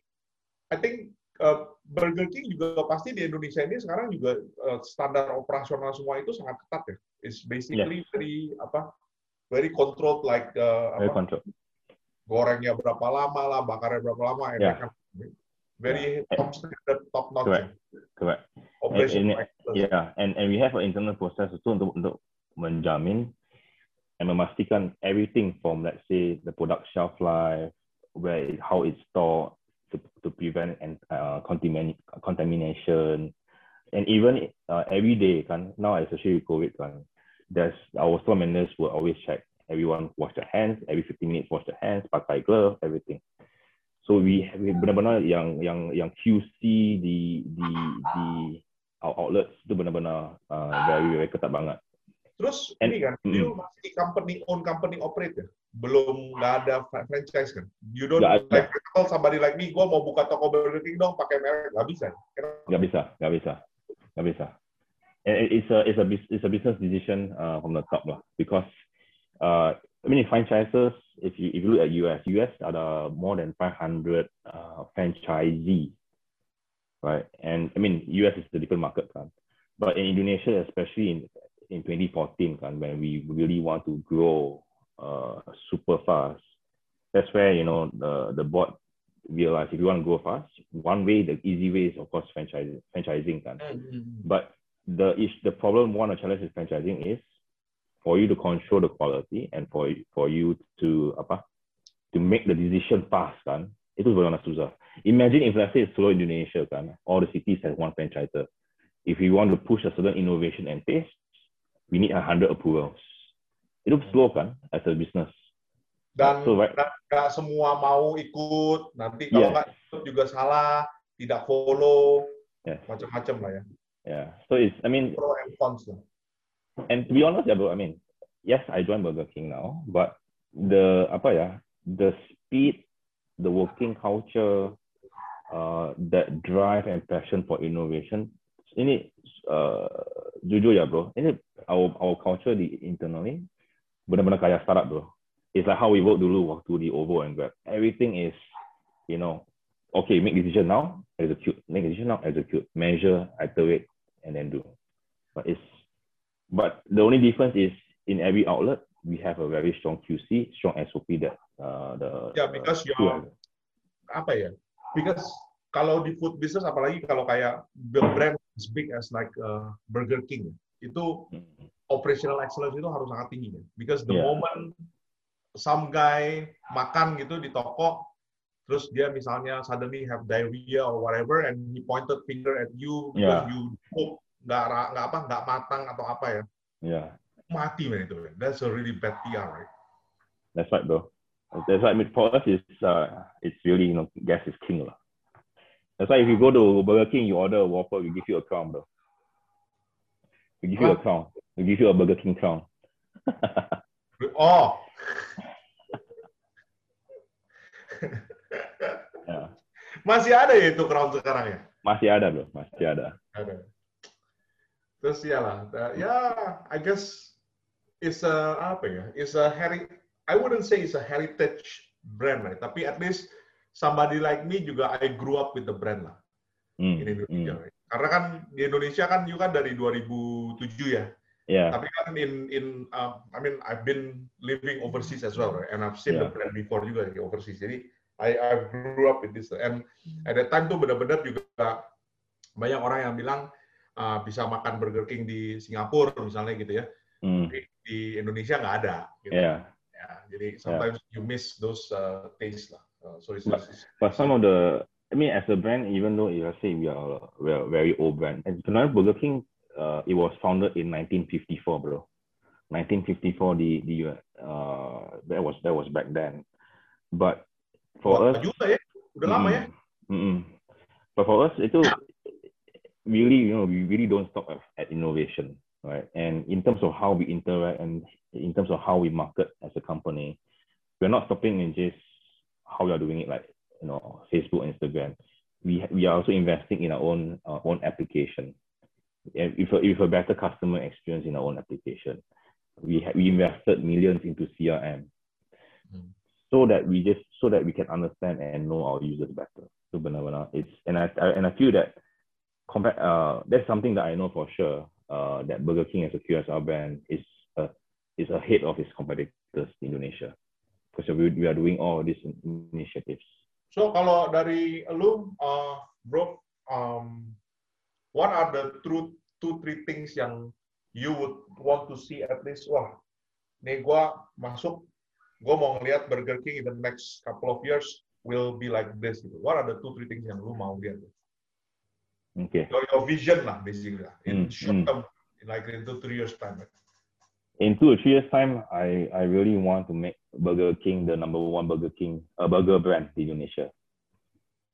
I think uh, Burger King juga pasti di Indonesia ini sekarang juga uh, standar operasional semua itu sangat ketat ya. It's basically yeah. very apa very controlled like uh, very apa, controlled. gorengnya berapa lama lah, bakarnya berapa lama, yeah. kan very yeah. top standard, top notch. Correct. Correct. Operation and, and, yeah, and and we have an internal process itu untuk untuk menjamin and memastikan everything from let's say the product shelf life, where how it's stored, to, prevent and uh, contamination. And even uh, every day kan now especially with covid kan there's our store managers will always check. Everyone wash their hands every 15 minutes wash their hands pakai glove everything. So we, we benar-benar yang yang yang QC di di di outlets itu benar-benar uh, very very ketat banget terus And, ini kan mm, you masih company own company operate ya belum nggak ada franchise kan. You don't gak like call somebody like me, gue mau buka toko Burger King dong pakai merek, nggak bisa. Nggak bisa, nggak bisa, nggak bisa. It's a it's a it's a business decision uh, from the top lah, because uh, I mean franchises. If you if you look at US, US ada more than 500 uh, franchisee, right? And I mean US is the different market kan, but in Indonesia, especially in in 2014 kan, when we really want to grow uh, super fast. That's where you know the the board realized if you want to go fast, one way, the easy way is of course franchising. Franchising, kan. Mm-hmm. But the is the problem, one of the challenges franchising is for you to control the quality and for for you to apa to make the decision fast, kan. Itu benar susah. Imagine if let's say it's Seluruh Indonesia, kan, all the cities have one franchiser. If we want to push a certain innovation and taste, we need a hundred approvals itu slow kan as a business dan so, right? nggak semua mau ikut nanti kalau nggak yeah. ikut juga salah tidak follow yeah. macam-macam lah ya yeah so it's I mean pro and cons lah. and to be honest ya bro I mean yes I join Burger King now but the apa ya the speed the working culture uh, that drive and passion for innovation ini uh, jujur ya bro ini our our culture di internally benar-benar kayak startup bro. it's like how we work dulu waktu di OVO and Grab. Everything is, you know, okay, make decision now, execute. Make decision now, execute. Measure, iterate, and then do. But it's, but the only difference is in every outlet we have a very strong QC, strong SOP that uh, the. Yeah, because uh, your apa ya? Because kalau di food business apalagi kalau kayak brand as big as like uh, Burger King itu hmm. operational excellence itu harus sangat tinggi kan because the yeah. moment some guy makan gitu di toko terus dia misalnya suddenly have diarrhea or whatever and he pointed finger at you yeah. because you cook nggak nggak apa nggak matang atau apa ya yeah. mati man itu that's a really bad PR right that's right bro that's right for us is uh, it's really you know gas is king lah That's why if you go to Burger King, you order a Whopper, we give you a crown, bro. We give you a crown. We give you a Burger King crown. oh. ya. Masih ada ya itu crown sekarang ya? Masih ada, bro. Masih ada. Ada. Terus ya lah, ya I guess it's a apa ya? It's a heri I wouldn't say it's a heritage brand, right? Tapi at least somebody like me juga I grew up with the brand lah hmm. in Indonesia. Hmm. Karena kan di Indonesia kan juga kan dari 2007 ya. Yeah. Tapi kan in in uh, I mean I've been living overseas as well, right? and I've seen yeah. the brand before juga di overseas. Jadi I I grew up with this and at that time tuh benar-benar juga banyak orang yang bilang uh, bisa makan Burger King di Singapura misalnya gitu ya. Mm. Di, di Indonesia nggak ada. Gitu. Yeah. Ya, jadi sometimes yeah. you miss those uh, taste lah. Uh, sorry, sorry, but, but some of the, I mean, as a brand, even though let's say we are we are very old brand, and Kenal Burger King, uh, it was founded in 1954, bro. 1954, the the uh, that was that was back then. But for Wah, us, juga ya, udah lama ya. Mm, but for us, itu really, you know, we really don't stop at, at innovation, right? And in terms of how we interact and in terms of how we market as a company, we're not stopping in just how we are doing it, like you know, Facebook, Instagram. We we are also investing in our own our own application, and with a, with a better customer experience in our own application. We ha- we invested millions into CRM, mm. so that we just so that we can understand and know our users better. So it's and I, I and I feel that compare uh that's something that I know for sure. Uh, that Burger King as a QSR brand is a is ahead of its competitors in Indonesia because we, we are doing all these initiatives. So kalau dari lu, uh, bro, um, what are the two, two, three things yang you would want to see at least? Wah, nih gue masuk, gue mau ngeliat Burger King in the next couple of years will be like this. Gitu. What are the two, three things yang lu mau lihat? Okay. Your, your vision lah, basically. In mm, short term, mm. like in two, three years time. Right? In two or three years time, I, I really want to make Burger King the number one Burger King, a uh, burger brand in Indonesia.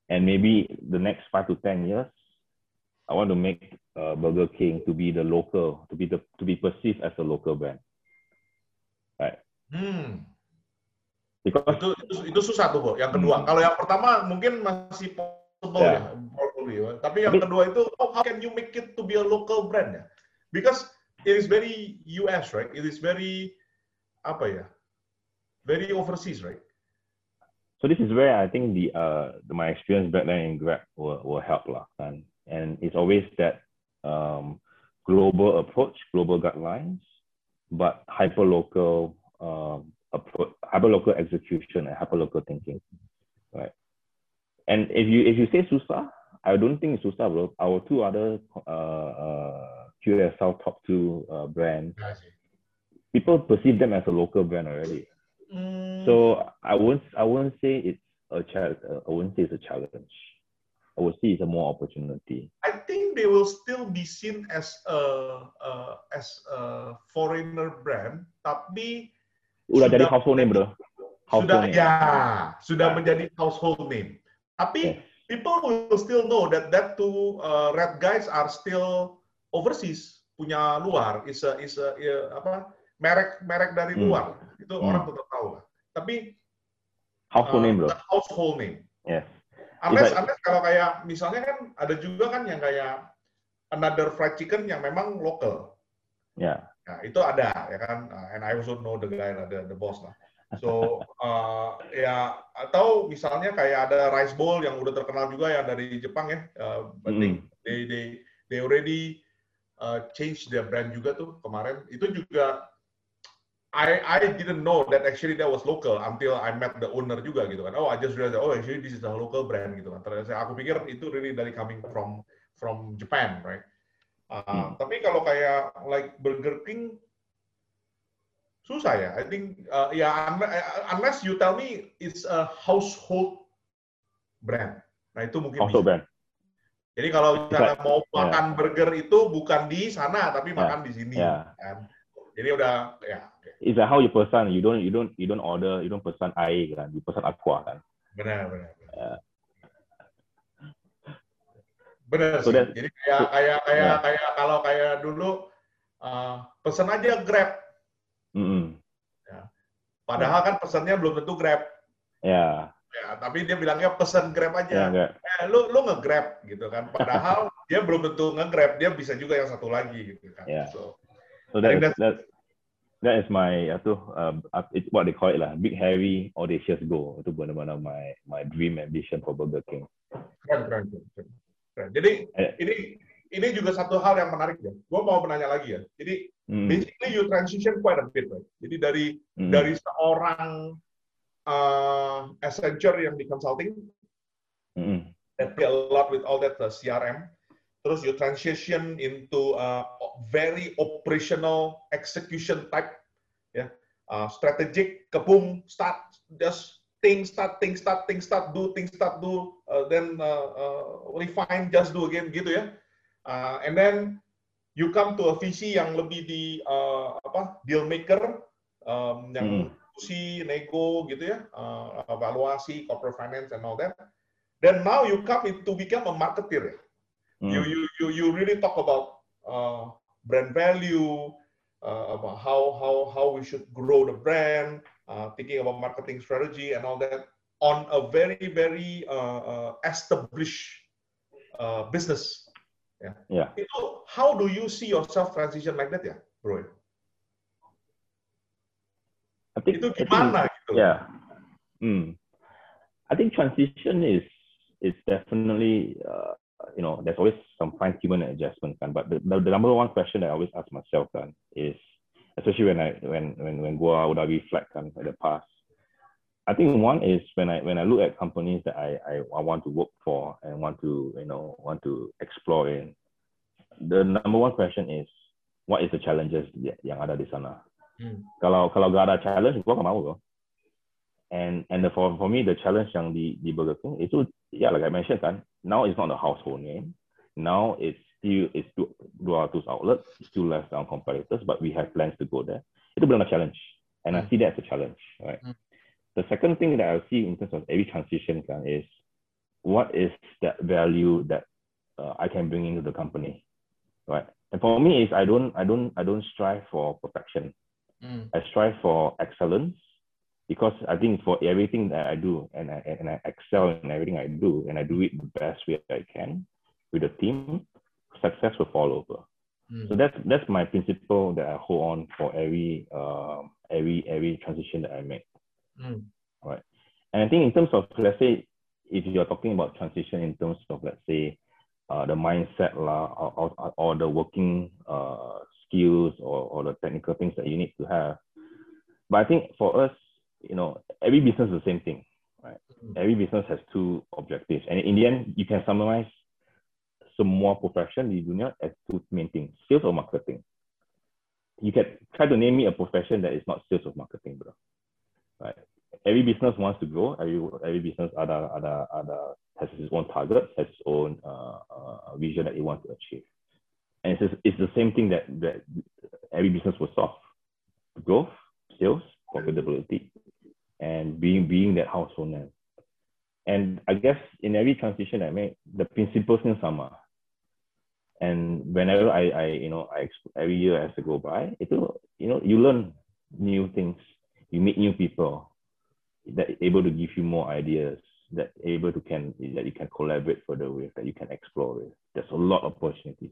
And maybe the next five to 10 years, I want to make uh, Burger King to be the local, to be the, to be perceived as a local brand. Right. Hmm. Because, itu, itu, itu susah tuh, Bu. Yang kedua. Hmm. Kalau yang pertama mungkin masih possible yeah. ya. Tapi yang kedua itu, oh, how can you make it to be a local brand ya? Because it is very US, right? It is very apa ya? Very overseas, right? So this is where I think the uh the, my experience back then in Grab will, will help lah, and and it's always that um global approach, global guidelines, but hyper local um approach, hyper local execution and hyper local thinking, right? And if you if you say Susa, I don't think it's susah, bro. Our two other uh, uh QSR top two uh, brands, people perceive them as a local brand already. Mm. So I won't I won't say it's a challenge. Uh, I won't say it's a challenge. I would say it's a more opportunity. I think they will still be seen as a uh, as a foreigner brand, tapi udah jadi household name bro. Household sudah name. ya sudah menjadi household name. Tapi yes. people will still know that that two uh, red guys are still overseas punya luar is a, is a, ya, apa merek merek dari hmm. luar itu hmm. orang tetap tahu lah tapi household uh, name bro household name yes unless I... unless kalau kayak misalnya kan ada juga kan yang kayak another fried chicken yang memang lokal ya yeah. nah itu ada ya kan uh, and I also know the guy the, the boss lah So uh, ya atau misalnya kayak ada rice bowl yang udah terkenal juga yang dari Jepang ya. Uh, mm. they they they already uh, change their brand juga tuh kemarin. Itu juga I I didn't know that actually that was local until I met the owner juga gitu kan. Oh I just realized oh actually this is a local brand gitu kan. Ternyata aku pikir itu really dari coming from from Japan right. Uh, hmm. Tapi kalau kayak like Burger King susah ya. I think uh, ya yeah, unless you tell me it's a household brand. Nah itu mungkin household brand. Jadi kalau misalnya mau yeah. makan burger itu bukan di sana tapi yeah. makan di sini. Yeah. Kan? Jadi udah ya. It's like how you pesan. You don't you don't you don't order you don't pesan air kan. You pesan aqua kan. Benar benar. benar. Yeah. Benar so sih. Jadi kayak kayak kayak yeah. kayak kalau kayak dulu uh, pesan aja Grab Mm -hmm. ya. Padahal kan pesannya belum tentu Grab. Ya. Ya, tapi dia bilangnya pesan Grab aja. Ya, eh, lu lu nge-Grab gitu kan. Padahal dia belum tentu nge-Grab, dia bisa juga yang satu lagi gitu kan. Yeah. So, so that, is, that, that is my itu uh, it's what they call it lah, big heavy audacious goal. Itu benar-benar my my dream ambition for Burger King. Keren, keren, keren. keren. Jadi eh. ini ini juga satu hal yang menarik ya. Gue mau menanya lagi ya. Jadi hmm. basically you transition quite a bit, right? Jadi dari hmm. dari seorang uh, Accenture yang di consulting, hmm. that a lot with all that uh, CRM, terus you transition into a very operational execution type, ya, yeah. uh, strategic, kebum, start, just think, start, think, start, think, start, do, think, start, do, uh, then uh, uh, refine, just do again, gitu ya uh, and then you come to a visi yang lebih di uh, apa deal maker um, yang hmm. Nego gitu ya, uh, evaluasi, corporate finance and all that. Then now you come to become a marketer. Hmm. You you you you really talk about uh, brand value, uh, about how how how we should grow the brand, uh, thinking about marketing strategy and all that on a very very uh, uh, established uh, business Ya. Yeah. Itu how do you see yourself transition like that ya, bro? I think, itu gimana I think, gitu? Yeah. Hmm. I think transition is is definitely uh, you know there's always some fine tuning and adjustment kan. But the, the, the number one question that I always ask myself kan is especially when I when when when gua udah reflect kan at the past I think one is when I when I look at companies that I, I, I want to work for and want to you know want to explore in, the number one question is what is the challenges yang ada di sana. Hmm. Kalau kalau gak ada challenge, gua gak mau loh. And and the, for for me the challenge yang di di Burger King itu ya yeah, like I mentioned kan, now it's not a household name. Now it's still it's 200 outlets, still less than competitors, but we have plans to go there. Itu benar challenge, and hmm. I see that as a challenge, right? Hmm. The second thing that I see in terms of every transition kan is what is that value that uh, I can bring into the company, right? And for me is I don't I don't I don't strive for perfection. Mm. I strive for excellence because I think for everything that I do and I and I excel in everything I do and I do it the best way I can with the team, success will follow over. Mm. So that's that's my principle that I hold on for every uh, every every transition that I make. Mm. Right. And I think in terms of, let's say, if you're talking about transition in terms of, let's say, uh, the mindset la, or, or, or the working uh, skills or, or the technical things that you need to have. But I think for us, you know, every business is the same thing, right? Mm-hmm. Every business has two objectives. And in the end, you can summarize some semua profession di dunia as two main things, sales or marketing. You can try to name me a profession that is not sales or marketing, bro right? Every business wants to grow. Every every business other other other has its own target, has its own uh, uh, vision that it wants to achieve. And it's, it's the same thing that, that every business will solve: growth, sales, profitability, and being being that household name. And I guess in every transition I make, the principles in summer. And whenever I, I you know, I every year as to go by, it will, you know, you learn new things you meet new people that able to give you more ideas that able to can that you can collaborate further with that you can explore with there's a lot of opportunities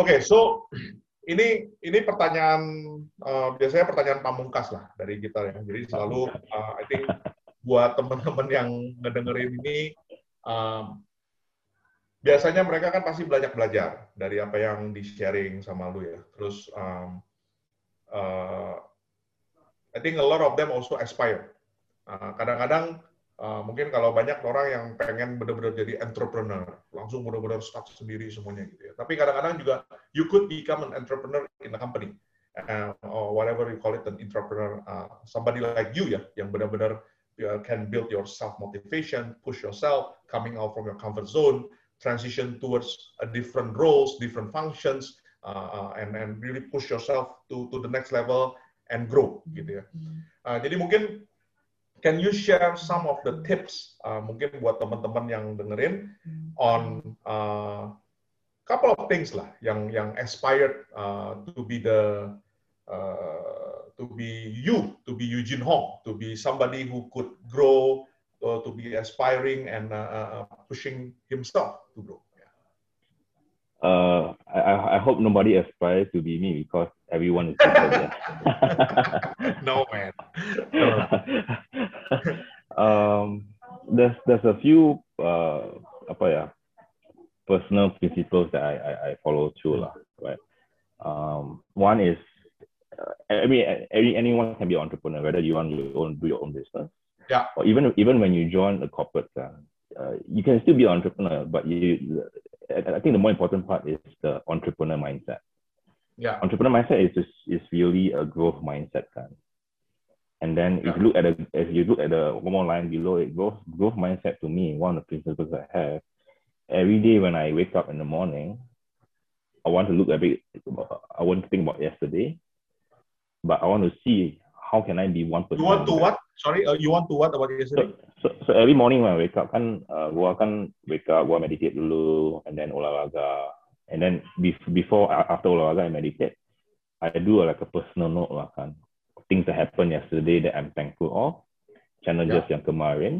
okay so ini ini pertanyaan uh, biasanya pertanyaan pamungkas lah dari kita ya. Jadi selalu uh, I think buat teman-teman yang ngedengerin ini um, biasanya mereka kan pasti belajar belajar dari apa yang di sharing sama lu ya. Terus um, uh, I think a lot of them also aspire. Uh, kadang-kadang uh, mungkin kalau banyak orang yang pengen benar-benar jadi entrepreneur, langsung benar-benar start sendiri semuanya gitu ya. Tapi kadang-kadang juga you could become an entrepreneur in a company, uh, or whatever you call it, an entrepreneur, uh, somebody like you ya, yang benar-benar uh, can build your self motivation, push yourself, coming out from your comfort zone, transition towards a different roles, different functions, uh, and and really push yourself to to the next level and grow gitu ya. Uh, jadi mungkin can you share some of the tips uh, mungkin buat teman-teman yang dengerin on uh, couple of things lah yang yang aspired uh, to be the uh, to be you to be Eugene Hong to be somebody who could grow uh, to be aspiring and uh, uh pushing himself to grow. Uh, I, I hope nobody aspires to be me because everyone is no man. um, there's a few uh, apa ya personal principles that I I, I follow too lah, right? Um, one is uh, I mean any, anyone can be an entrepreneur whether you want to own, do your own business, yeah, or even even when you join a corporate. Uh, uh, you can still be an entrepreneur, but you, I think the more important part is the entrepreneur mindset yeah. entrepreneur mindset is just is really a growth mindset kan. And then if you look at the if you look at the one more line below it, growth growth mindset to me, one of the principles I have, every day when I wake up in the morning, I want to look a bit I want to think about yesterday, but I want to see how can I be one person. percent. You want to what? Sorry, uh, you want to what about yesterday? So, so, so every morning when I wake up kan, uh, gua kan wake up, gua meditate dulu, and then olahraga, and then before after olahraga I meditate I do like a personal note lah kan things that happened yesterday that I'm thankful of challenges yeah. yang kemarin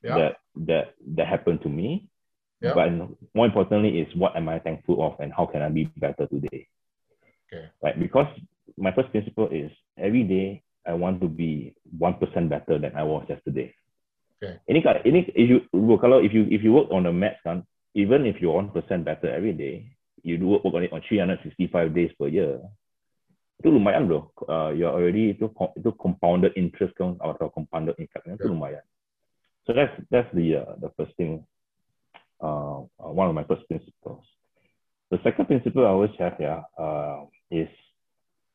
yeah. that that that happened to me yeah. but more importantly is what am I thankful of and how can I be better today okay right because my first principle is every day I want to be one percent better than I was yesterday okay ini ini if you kalau if you if you work on the maths kan even if you're one percent better every day, you do work, work on it on 365 days per year. Itu lumayan bro. Uh, you're already itu itu compounded interest kan atau compounded income itu lumayan. So that's that's the uh, the first thing. Uh, one of my first principles. The second principle I always have yeah uh, is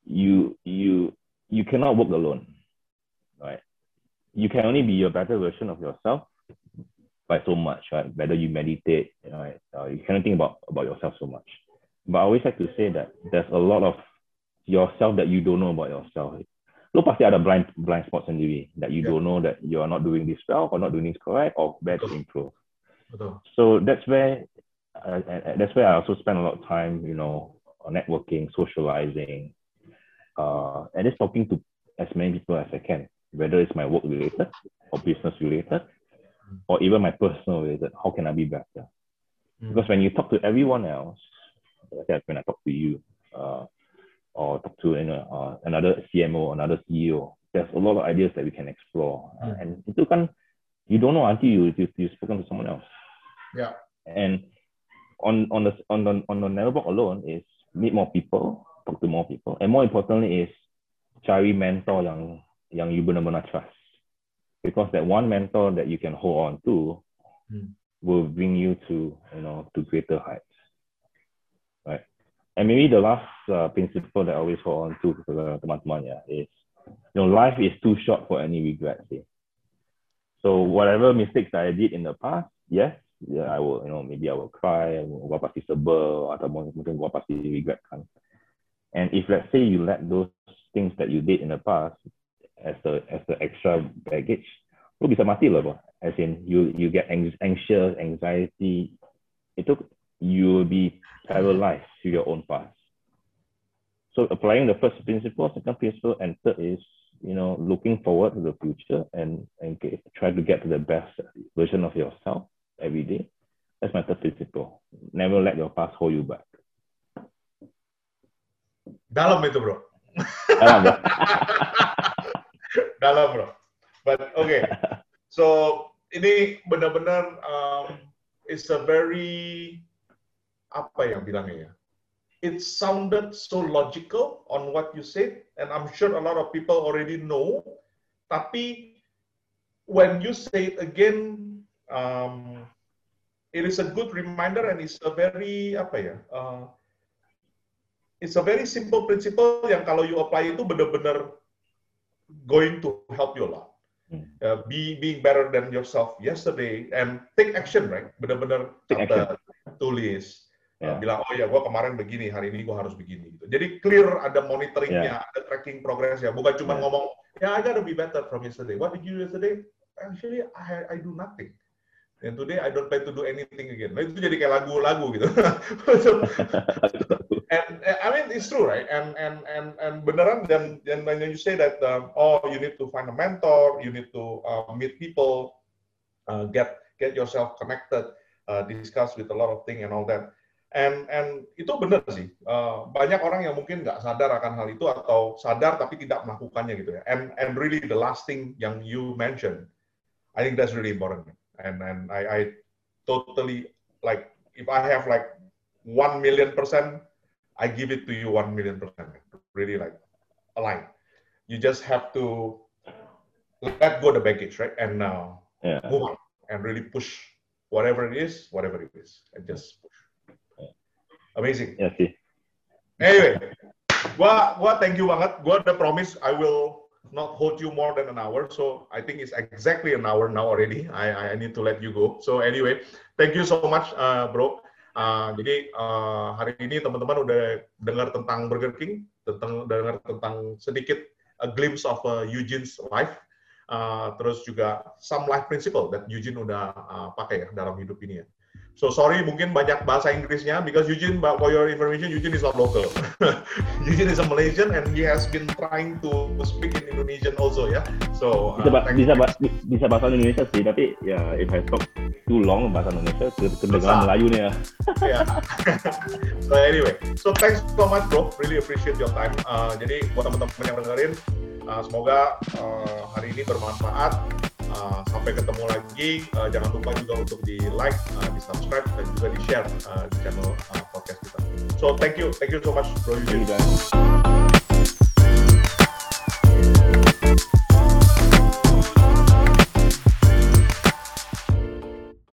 you you you cannot work alone, right? You can only be a better version of yourself by so much, right? Whether you meditate, you know, uh, you cannot think about, about yourself so much. But I always like to say that there's a lot of yourself that you don't know about yourself. Lo pasti ada blind blind spots sendiri that you yeah. don't know that you are not doing this well or not doing this correct or where to improve. Betul. So that's where uh, that's where I also spend a lot of time, you know, networking, socializing, uh, and just talking to as many people as I can, whether it's my work related or business related, or even my personal related, how can I be better? Mm. Because when you talk to everyone else, like when I talk to you, uh, or talk to you know, uh, another CMO, another CEO, there's a lot of ideas that we can explore. Mm. And itu kan, you don't know until you, you, you've spoken to someone else. Yeah. And on, on, the, on, the, on the network alone is meet more people, talk to more people. And more importantly is cari mentor yang, yang you benar-benar trust because that one mentor that you can hold on to mm. will bring you to you know to greater heights and maybe the last uh, principle that I always hold on to uh, teman-teman yeah, is you know life is too short for any regrets eh? so whatever mistakes I did in the past yes yeah, I will you know maybe I will cry gua pasti and if let's say you let those things that you did in the past as the as the extra baggage bisa mati loh bro as in you you get anxious anxiety itu you will be paralyzed to your own past so applying the first principle second principle and third is you know looking forward to the future and and get, try to get to the best version of yourself every day that's my third principle never let your past hold you back Dalam itu bro. Dalam bro. Dalam bro. But okay. So ini benar-benar um, it's a very apa yang bilangnya ya? It sounded so logical on what you said, and I'm sure a lot of people already know. Tapi when you say it again, um, it is a good reminder and it's a very apa ya? Uh, it's a very simple principle yang kalau you apply itu benar-benar going to help you a lot. Hmm. Uh, be being better than yourself yesterday and take action right benar-benar tulis yeah. uh, bilang oh ya gue kemarin begini hari ini gue harus begini gitu jadi clear ada monitoringnya yeah. ada tracking progress ya bukan cuma yeah. ngomong ya yeah, I gotta be better from yesterday what did you do yesterday actually I I do nothing and today I don't plan to do anything again nah, itu jadi kayak lagu-lagu gitu and, and I mean it's true, right? And and and and beneran dan dan when you say that um, oh you need to find a mentor, you need to uh, meet people, uh, get get yourself connected, uh, discuss with a lot of thing and all that. And and itu benar sih. Uh, banyak orang yang mungkin nggak sadar akan hal itu atau sadar tapi tidak melakukannya gitu ya. And and really the last thing yang you mentioned, I think that's really important. And and I, I totally like if I have like one million percent I give it to you one million percent. Really like align. You just have to let go the baggage, right? And now yeah. move on and really push whatever it is, whatever it is, and just. Amazing. Yeah, see. Anyway, gua gua thank you banget. Gua the promise I will not hold you more than an hour. So I think it's exactly an hour now already. I I need to let you go. So anyway, thank you so much, uh, bro. Uh, jadi uh, hari ini teman-teman udah dengar tentang Burger King, tentang dengar tentang sedikit a glimpse of uh, Eugene's life, uh, terus juga some life principle that Eugene udah uh, pakai ya dalam hidup ini ya. So sorry mungkin banyak bahasa Inggrisnya because Eugene, for your information, Eugene is not local. Eugene is a Malaysian and he has been trying to speak in Indonesian also ya. So uh, bisa bisa bisa bahasa Indonesia sih, tapi ya if I talk too long bahasa Indonesia kedengaran Melayu nih ya. yeah. so anyway, so thanks so much bro, really appreciate your time. Uh, jadi buat teman-teman yang dengerin, uh, semoga uh, hari ini bermanfaat. Eh, sampai ketemu lagi. Uh, jangan lupa juga untuk di like, uh, di subscribe, dan juga di share uh, di channel uh, podcast kita. So thank you, thank you so much, bro. Thank you guys.